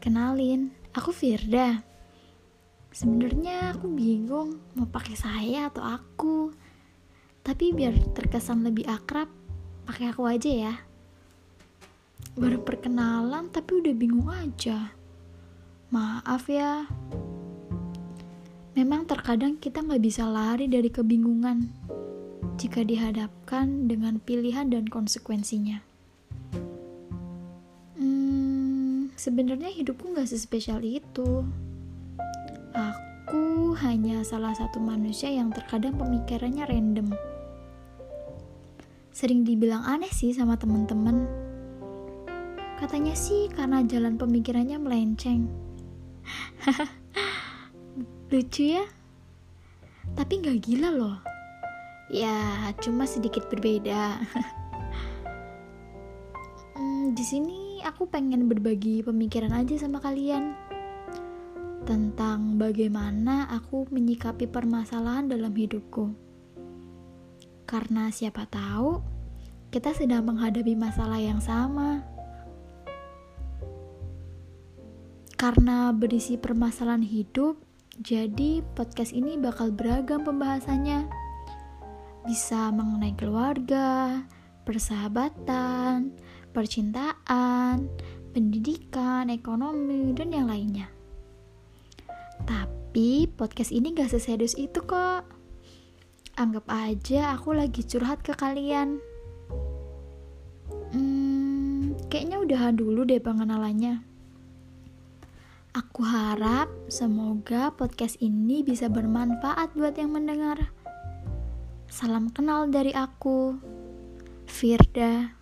kenalin, aku Firda. Sebenarnya aku bingung mau pakai saya atau aku. Tapi biar terkesan lebih akrab, pakai aku aja ya. Baru perkenalan tapi udah bingung aja. Maaf ya. Memang terkadang kita nggak bisa lari dari kebingungan jika dihadapkan dengan pilihan dan konsekuensinya. Sebenarnya hidupku nggak sespesial itu. Aku hanya salah satu manusia yang terkadang pemikirannya random. Sering dibilang aneh sih sama temen-temen. Katanya sih karena jalan pemikirannya melenceng. Lucu ya? Tapi nggak gila loh. Ya, cuma sedikit berbeda. di sini aku pengen berbagi pemikiran aja sama kalian tentang bagaimana aku menyikapi permasalahan dalam hidupku. Karena siapa tahu kita sedang menghadapi masalah yang sama. Karena berisi permasalahan hidup, jadi podcast ini bakal beragam pembahasannya. Bisa mengenai keluarga, persahabatan, percintaan, pendidikan, ekonomi, dan yang lainnya. Tapi podcast ini gak seserius itu kok. Anggap aja aku lagi curhat ke kalian. Hmm, kayaknya udahan dulu deh pengenalannya. Aku harap semoga podcast ini bisa bermanfaat buat yang mendengar. Salam kenal dari aku, Firda.